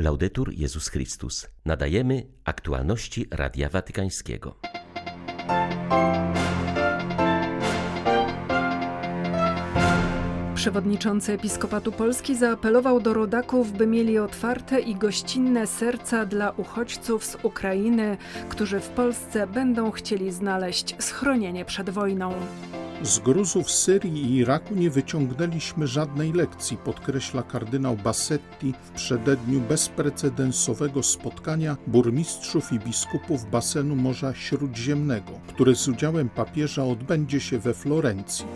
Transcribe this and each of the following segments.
Laudetur Jezus Chrystus. Nadajemy aktualności Radia Watykańskiego. Przewodniczący Episkopatu Polski zaapelował do rodaków, by mieli otwarte i gościnne serca dla uchodźców z Ukrainy, którzy w Polsce będą chcieli znaleźć schronienie przed wojną. Z Gruzów, Syrii i Iraku nie wyciągnęliśmy żadnej lekcji, podkreśla kardynał Bassetti w przededniu bezprecedensowego spotkania burmistrzów i biskupów basenu Morza Śródziemnego, które z udziałem papieża odbędzie się we Florencji.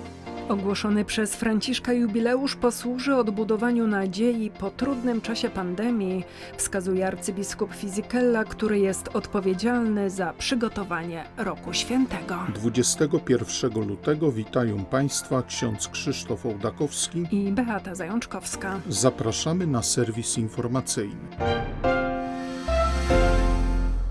Ogłoszony przez Franciszka jubileusz posłuży odbudowaniu nadziei po trudnym czasie pandemii, wskazuje arcybiskup Fizikella, który jest odpowiedzialny za przygotowanie Roku Świętego. 21 lutego witają Państwa ksiądz Krzysztof Ołdakowski i Beata Zajączkowska. Zapraszamy na serwis informacyjny.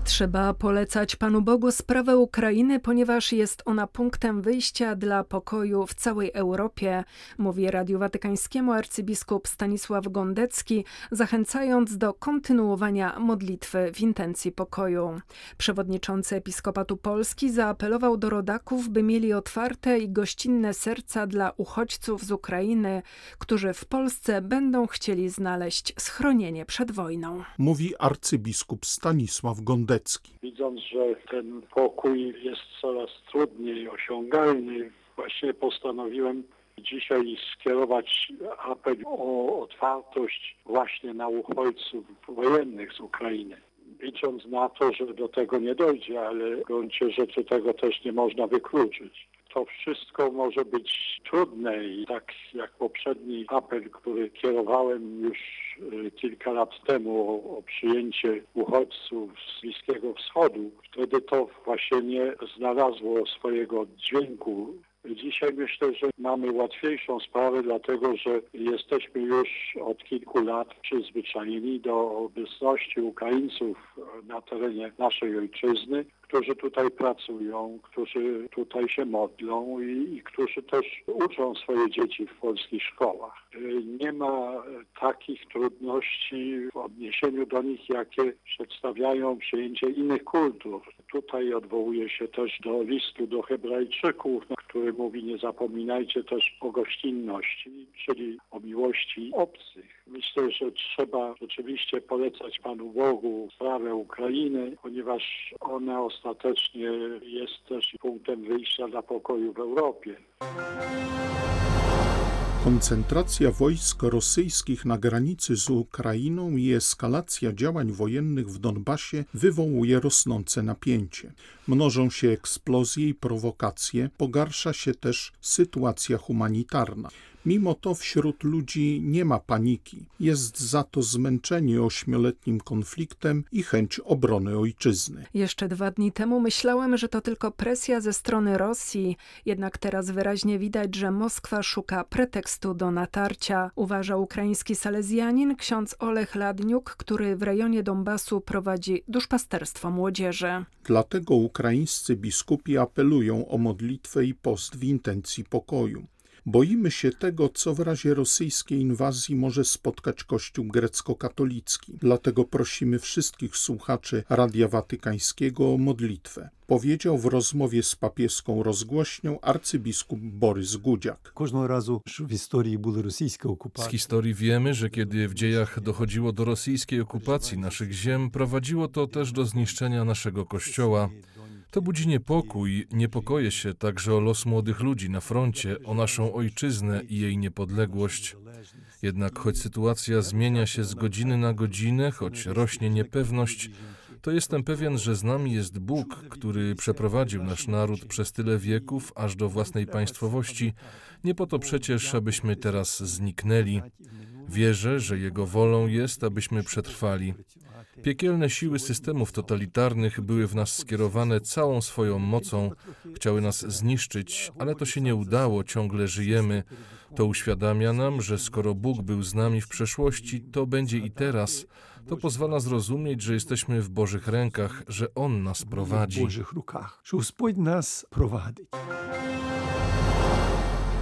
Trzeba polecać Panu Bogu sprawę Ukrainy, ponieważ jest ona punktem wyjścia dla pokoju w całej Europie, mówi Radiu Watykańskiemu arcybiskup Stanisław Gondecki, zachęcając do kontynuowania modlitwy w intencji pokoju. Przewodniczący Episkopatu Polski zaapelował do rodaków, by mieli otwarte i gościnne serca dla uchodźców z Ukrainy, którzy w Polsce będą chcieli znaleźć schronienie przed wojną. Mówi arcybiskup Stanisław Gondecki. Widząc, że ten pokój jest coraz trudniej osiągalny, właśnie postanowiłem dzisiaj skierować apel o otwartość właśnie na uchodźców wojennych z Ukrainy. Licząc na to, że do tego nie dojdzie, ale w gruncie rzeczy tego też nie można wykluczyć to wszystko może być trudne i tak jak poprzedni apel, który kierowałem już kilka lat temu o, o, przyjęcie uchodźców z Bliskiego Wschodu, wtedy to właśnie nie znalazło swojego dźwięku. Dzisiaj myślę, że mamy łatwiejszą sprawę, dlatego że jesteśmy już od kilku lat przyzwyczajeni do obecności Ukraińców na terenie naszej ojczyzny, którzy tutaj pracują, którzy tutaj się modlą i, i, którzy też uczą swoje dzieci w polskich szkołach. Nie ma takich trudności w odniesieniu do nich, jakie przedstawiają przyjęcie innych kultur. Tutaj odwołuje się też do listu do Hebrajczyków, który mówi nie zapominajcie też o gościnności, czyli o miłości obcych. Myślę, że trzeba rzeczywiście polecać Panu Bogu sprawę Ukrainy, ponieważ ona ostatecznie jest też punktem wyjścia dla pokoju w Europie. Koncentracja wojsk rosyjskich na granicy z Ukrainą i eskalacja działań wojennych w Donbasie wywołuje rosnące napięcie. Mnożą się eksplozje i prowokacje, pogarsza się też sytuacja humanitarna. Mimo to wśród ludzi nie ma paniki. Jest za to zmęczenie ośmioletnim konfliktem i chęć obrony ojczyzny. Jeszcze dwa dni temu myślałem, że to tylko presja ze strony Rosji, jednak teraz wyraźnie widać, że Moskwa szuka pretekstu do natarcia, uważa ukraiński salezjanin ksiądz Olech Ladniuk, który w rejonie Donbasu prowadzi duszpasterstwo młodzieży. Dlatego ukraińscy biskupi apelują o modlitwę i post w intencji pokoju. Boimy się tego, co w razie rosyjskiej inwazji może spotkać Kościół grecko-katolicki. Dlatego prosimy wszystkich słuchaczy Radia Watykańskiego o modlitwę. Powiedział w rozmowie z papieską rozgłośnią arcybiskup Borys Gudziak. Każdego razu w historii były rosyjskie okupacje. Z historii wiemy, że kiedy w dziejach dochodziło do rosyjskiej okupacji naszych ziem, prowadziło to też do zniszczenia naszego kościoła. To budzi niepokój, niepokoje się także o los młodych ludzi na froncie, o naszą ojczyznę i jej niepodległość. Jednak choć sytuacja zmienia się z godziny na godzinę, choć rośnie niepewność, to jestem pewien, że z nami jest Bóg, który przeprowadził nasz naród przez tyle wieków aż do własnej państwowości, nie po to przecież, abyśmy teraz zniknęli. Wierzę, że Jego wolą jest, abyśmy przetrwali. Piekielne siły systemów totalitarnych były w nas skierowane całą swoją mocą, chciały nas zniszczyć, ale to się nie udało, ciągle żyjemy. To uświadamia nam, że skoro Bóg był z nami w przeszłości, to będzie i teraz. To pozwala zrozumieć, że jesteśmy w Bożych rękach, że On nas prowadzi. W Bożych rękach, że Gospodź nas prowadzi.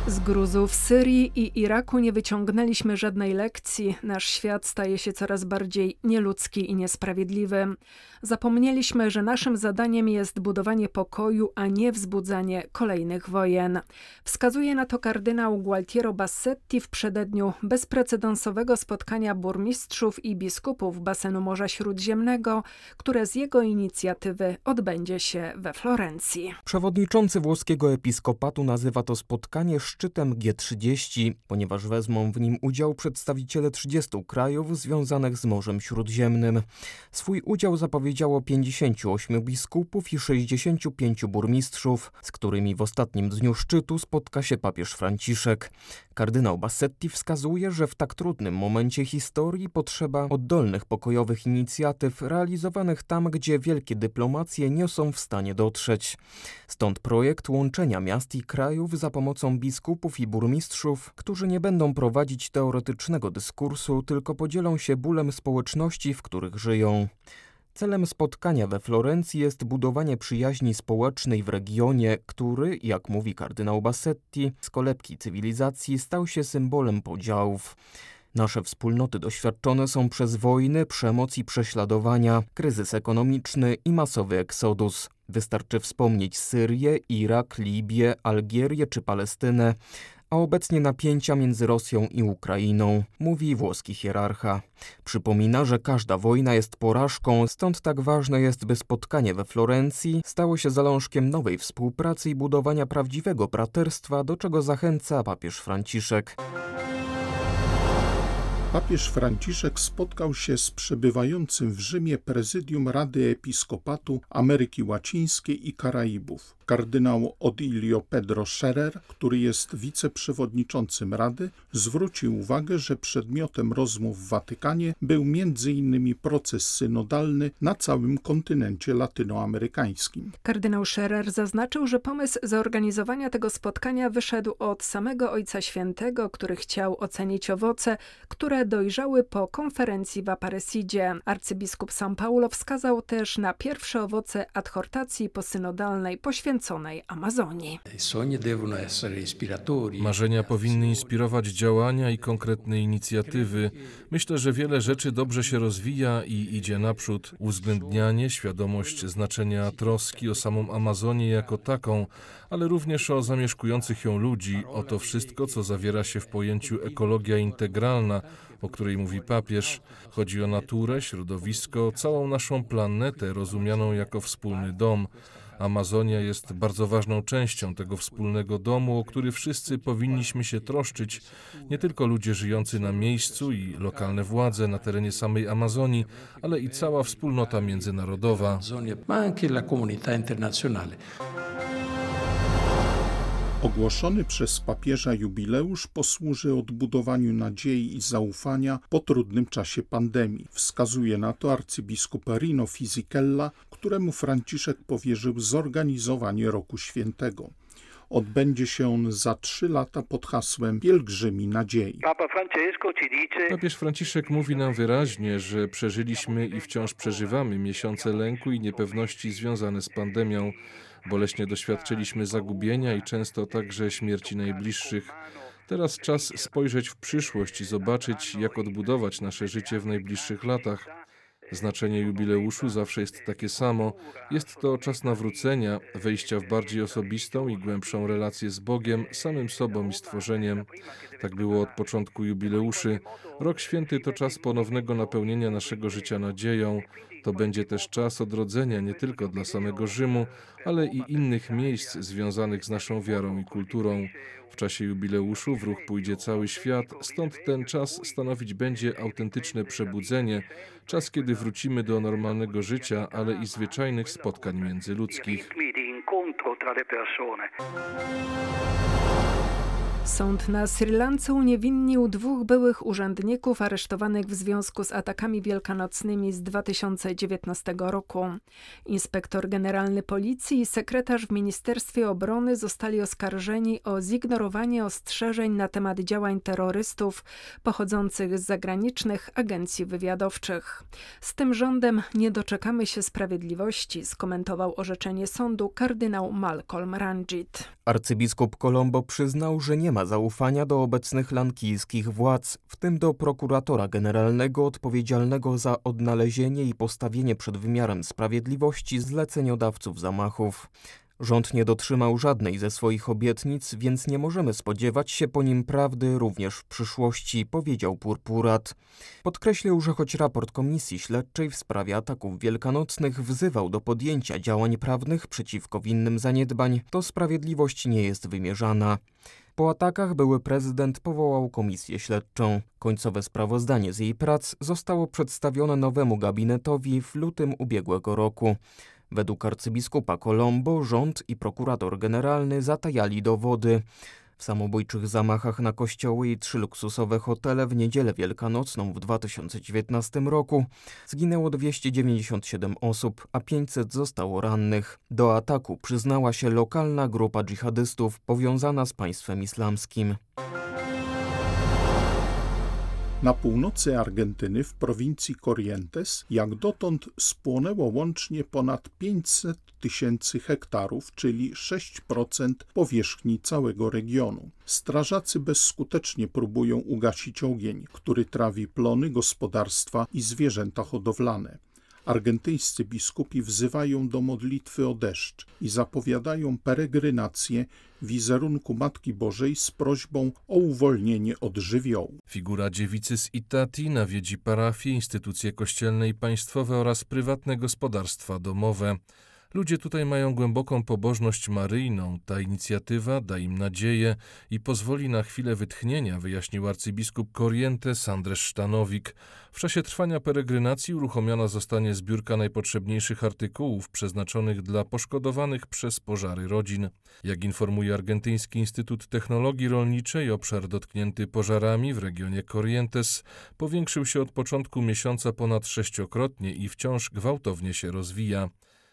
Z gruzów Syrii i Iraku nie wyciągnęliśmy żadnej lekcji. Nasz świat staje się coraz bardziej nieludzki i niesprawiedliwy. Zapomnieliśmy, że naszym zadaniem jest budowanie pokoju, a nie wzbudzanie kolejnych wojen. Wskazuje na to kardynał Gualtiero Bassetti w przededniu bezprecedensowego spotkania burmistrzów i biskupów basenu Morza Śródziemnego, które z jego inicjatywy odbędzie się we Florencji. Przewodniczący włoskiego episkopatu nazywa to spotkanie szczytem G30, ponieważ wezmą w nim udział przedstawiciele 30 krajów związanych z Morzem Śródziemnym. Swój udział zapowiedziało 58 biskupów i 65 burmistrzów, z którymi w ostatnim dniu szczytu spotka się papież Franciszek. Kardynał Bassetti wskazuje, że w tak trudnym momencie historii potrzeba oddolnych pokojowych inicjatyw realizowanych tam, gdzie wielkie dyplomacje nie są w stanie dotrzeć. Stąd projekt łączenia miast i krajów za pomocą biskupów i burmistrzów, którzy nie będą prowadzić teoretycznego dyskursu, tylko podzielą się bólem społeczności, w których żyją. Celem spotkania we Florencji jest budowanie przyjaźni społecznej w regionie, który, jak mówi kardynał Bassetti, z kolebki cywilizacji stał się symbolem podziałów. Nasze wspólnoty doświadczone są przez wojny, przemoc i prześladowania, kryzys ekonomiczny i masowy eksodus. Wystarczy wspomnieć Syrię, Irak, Libię, Algierię czy Palestynę, a obecnie napięcia między Rosją i Ukrainą, mówi włoski hierarcha. Przypomina, że każda wojna jest porażką, stąd tak ważne jest, by spotkanie we Florencji stało się zalążkiem nowej współpracy i budowania prawdziwego braterstwa, do czego zachęca papież Franciszek. Papież Franciszek spotkał się z przebywającym w Rzymie prezydium Rady Episkopatu Ameryki Łacińskiej i Karaibów. Kardynał Odilio Pedro Scherer, który jest wiceprzewodniczącym Rady, zwrócił uwagę, że przedmiotem rozmów w Watykanie był m.in. proces synodalny na całym kontynencie latynoamerykańskim. Kardynał Scherer zaznaczył, że pomysł zorganizowania tego spotkania wyszedł od samego Ojca Świętego, który chciał ocenić owoce, które dojrzały po konferencji w Aparecidzie. Arcybiskup São Paulo wskazał też na pierwsze owoce adhortacji posynodalnej poświęconej Amazonii. Marzenia powinny inspirować działania i konkretne inicjatywy. Myślę, że wiele rzeczy dobrze się rozwija i idzie naprzód. Uwzględnianie, świadomość znaczenia troski o samą Amazonię jako taką, ale również o zamieszkujących ją ludzi, o to wszystko, co zawiera się w pojęciu ekologia integralna, o której mówi papież. Chodzi o naturę, środowisko, całą naszą planetę rozumianą jako wspólny dom. Amazonia jest bardzo ważną częścią tego wspólnego domu, o który wszyscy powinniśmy się troszczyć, nie tylko ludzie żyjący na miejscu i lokalne władze na terenie samej Amazonii, ale i cała wspólnota międzynarodowa. Ogłoszony przez papieża jubileusz posłuży odbudowaniu nadziei i zaufania po trudnym czasie pandemii. Wskazuje na to arcybiskup Rino Fisichella, któremu Franciszek powierzył zorganizowanie Roku Świętego. Odbędzie się on za trzy lata pod hasłem Pielgrzymi Nadziei. Papież Franciszek mówi nam wyraźnie, że przeżyliśmy i wciąż przeżywamy miesiące lęku i niepewności związane z pandemią. Boleśnie doświadczyliśmy zagubienia i często także śmierci najbliższych. Teraz czas spojrzeć w przyszłość i zobaczyć, jak odbudować nasze życie w najbliższych latach. Znaczenie jubileuszu zawsze jest takie samo. Jest to czas nawrócenia, wejścia w bardziej osobistą i głębszą relację z Bogiem, samym sobą i stworzeniem. Tak było od początku jubileuszy. Rok święty to czas ponownego napełnienia naszego życia nadzieją. To będzie też czas odrodzenia nie tylko dla samego Rzymu, ale i innych miejsc związanych z naszą wiarą i kulturą. W czasie jubileuszu w ruch pójdzie cały świat, stąd ten czas stanowić będzie autentyczne przebudzenie, czas, kiedy wrócimy do normalnego życia, ale i zwyczajnych spotkań międzyludzkich. Sąd na Sri Lance uniewinnił dwóch byłych urzędników aresztowanych w związku z atakami wielkanocnymi z 2019 roku. Inspektor generalny policji i sekretarz w Ministerstwie Obrony zostali oskarżeni o zignorowanie ostrzeżeń na temat działań terrorystów pochodzących z zagranicznych agencji wywiadowczych. Z tym rządem nie doczekamy się sprawiedliwości, skomentował orzeczenie sądu kardynał Malcolm Ranjit. Arcybiskup Colombo przyznał, że nie nie ma zaufania do obecnych lankijskich władz, w tym do prokuratora generalnego odpowiedzialnego za odnalezienie i postawienie przed wymiarem sprawiedliwości zleceniodawców zamachów. Rząd nie dotrzymał żadnej ze swoich obietnic, więc nie możemy spodziewać się po nim prawdy również w przyszłości, powiedział Purpurat. Podkreślił, że choć raport Komisji Śledczej w sprawie ataków wielkanocnych wzywał do podjęcia działań prawnych przeciwko winnym zaniedbań, to sprawiedliwość nie jest wymierzana. Po atakach były prezydent powołał komisję śledczą. Końcowe sprawozdanie z jej prac zostało przedstawione nowemu gabinetowi w lutym ubiegłego roku. Według arcybiskupa Colombo rząd i prokurator generalny zatajali dowody. W samobójczych zamachach na kościoły i trzy luksusowe hotele w niedzielę wielkanocną w 2019 roku zginęło 297 osób, a 500 zostało rannych. Do ataku przyznała się lokalna grupa dżihadystów powiązana z państwem islamskim. Na północy Argentyny, w prowincji Corrientes, jak dotąd spłonęło łącznie ponad 500 tysięcy hektarów, czyli 6% powierzchni całego regionu. Strażacy bezskutecznie próbują ugasić ogień, który trawi plony, gospodarstwa i zwierzęta hodowlane. Argentyńscy biskupi wzywają do modlitwy o deszcz i zapowiadają peregrinację wizerunku Matki Bożej z prośbą o uwolnienie od żywiołu. Figura dziewicy z Itati nawiedzi parafie, instytucje kościelne i państwowe oraz prywatne gospodarstwa domowe. Ludzie tutaj mają głęboką pobożność maryjną. Ta inicjatywa da im nadzieję i pozwoli na chwilę wytchnienia, wyjaśnił arcybiskup Corrientes Andrzej Sztanowik. W czasie trwania peregrynacji uruchomiona zostanie zbiórka najpotrzebniejszych artykułów przeznaczonych dla poszkodowanych przez pożary rodzin. Jak informuje Argentyński Instytut Technologii Rolniczej, obszar dotknięty pożarami w regionie Corrientes powiększył się od początku miesiąca ponad sześciokrotnie i wciąż gwałtownie się rozwija.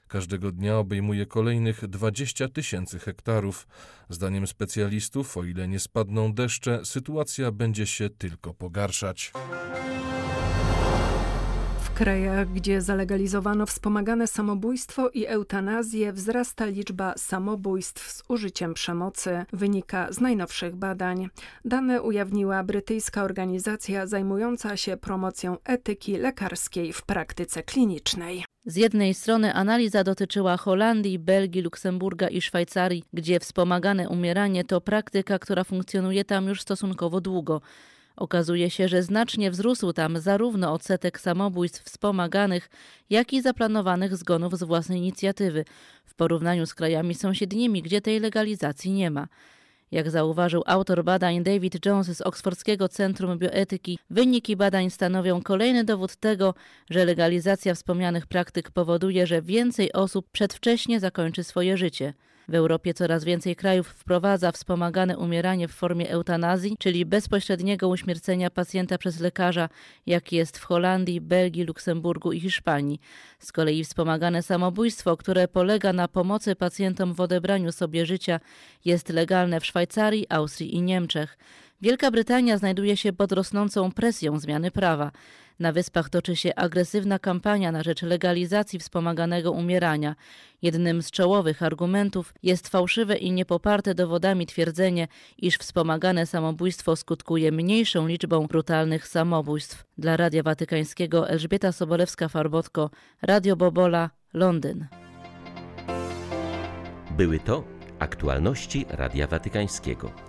Każdego dnia obejmuje kolejnych 20 tysięcy hektarów. Zdaniem specjalistów, o ile nie spadną deszcze, sytuacja będzie się tylko pogarszać. Krajach, gdzie zalegalizowano wspomagane samobójstwo i eutanazję, wzrasta liczba samobójstw z użyciem przemocy, wynika z najnowszych badań. Dane ujawniła brytyjska organizacja zajmująca się promocją etyki lekarskiej w praktyce klinicznej. Z jednej strony analiza dotyczyła Holandii, Belgii, Luksemburga i Szwajcarii, gdzie wspomagane umieranie to praktyka, która funkcjonuje tam już stosunkowo długo. Okazuje się, że znacznie wzrósł tam zarówno odsetek samobójstw wspomaganych, jak i zaplanowanych zgonów z własnej inicjatywy, w porównaniu z krajami sąsiednimi, gdzie tej legalizacji nie ma. Jak zauważył autor badań David Jones z Oksfordzkiego Centrum Bioetyki, wyniki badań stanowią kolejny dowód tego, że legalizacja wspomnianych praktyk powoduje, że więcej osób przedwcześnie zakończy swoje życie. W Europie coraz więcej krajów wprowadza wspomagane umieranie w formie eutanazji, czyli bezpośredniego uśmiercenia pacjenta przez lekarza, jak jest w Holandii, Belgii, Luksemburgu i Hiszpanii. Z kolei wspomagane samobójstwo, które polega na pomocy pacjentom w odebraniu sobie życia, jest legalne w Szwajcarii, Austrii i Niemczech. Wielka Brytania znajduje się pod rosnącą presją zmiany prawa. Na wyspach toczy się agresywna kampania na rzecz legalizacji wspomaganego umierania. Jednym z czołowych argumentów jest fałszywe i niepoparte dowodami twierdzenie, iż wspomagane samobójstwo skutkuje mniejszą liczbą brutalnych samobójstw. Dla Radia Watykańskiego Elżbieta Sobolewska-Farbotko, Radio Bobola, Londyn. Były to aktualności Radia Watykańskiego.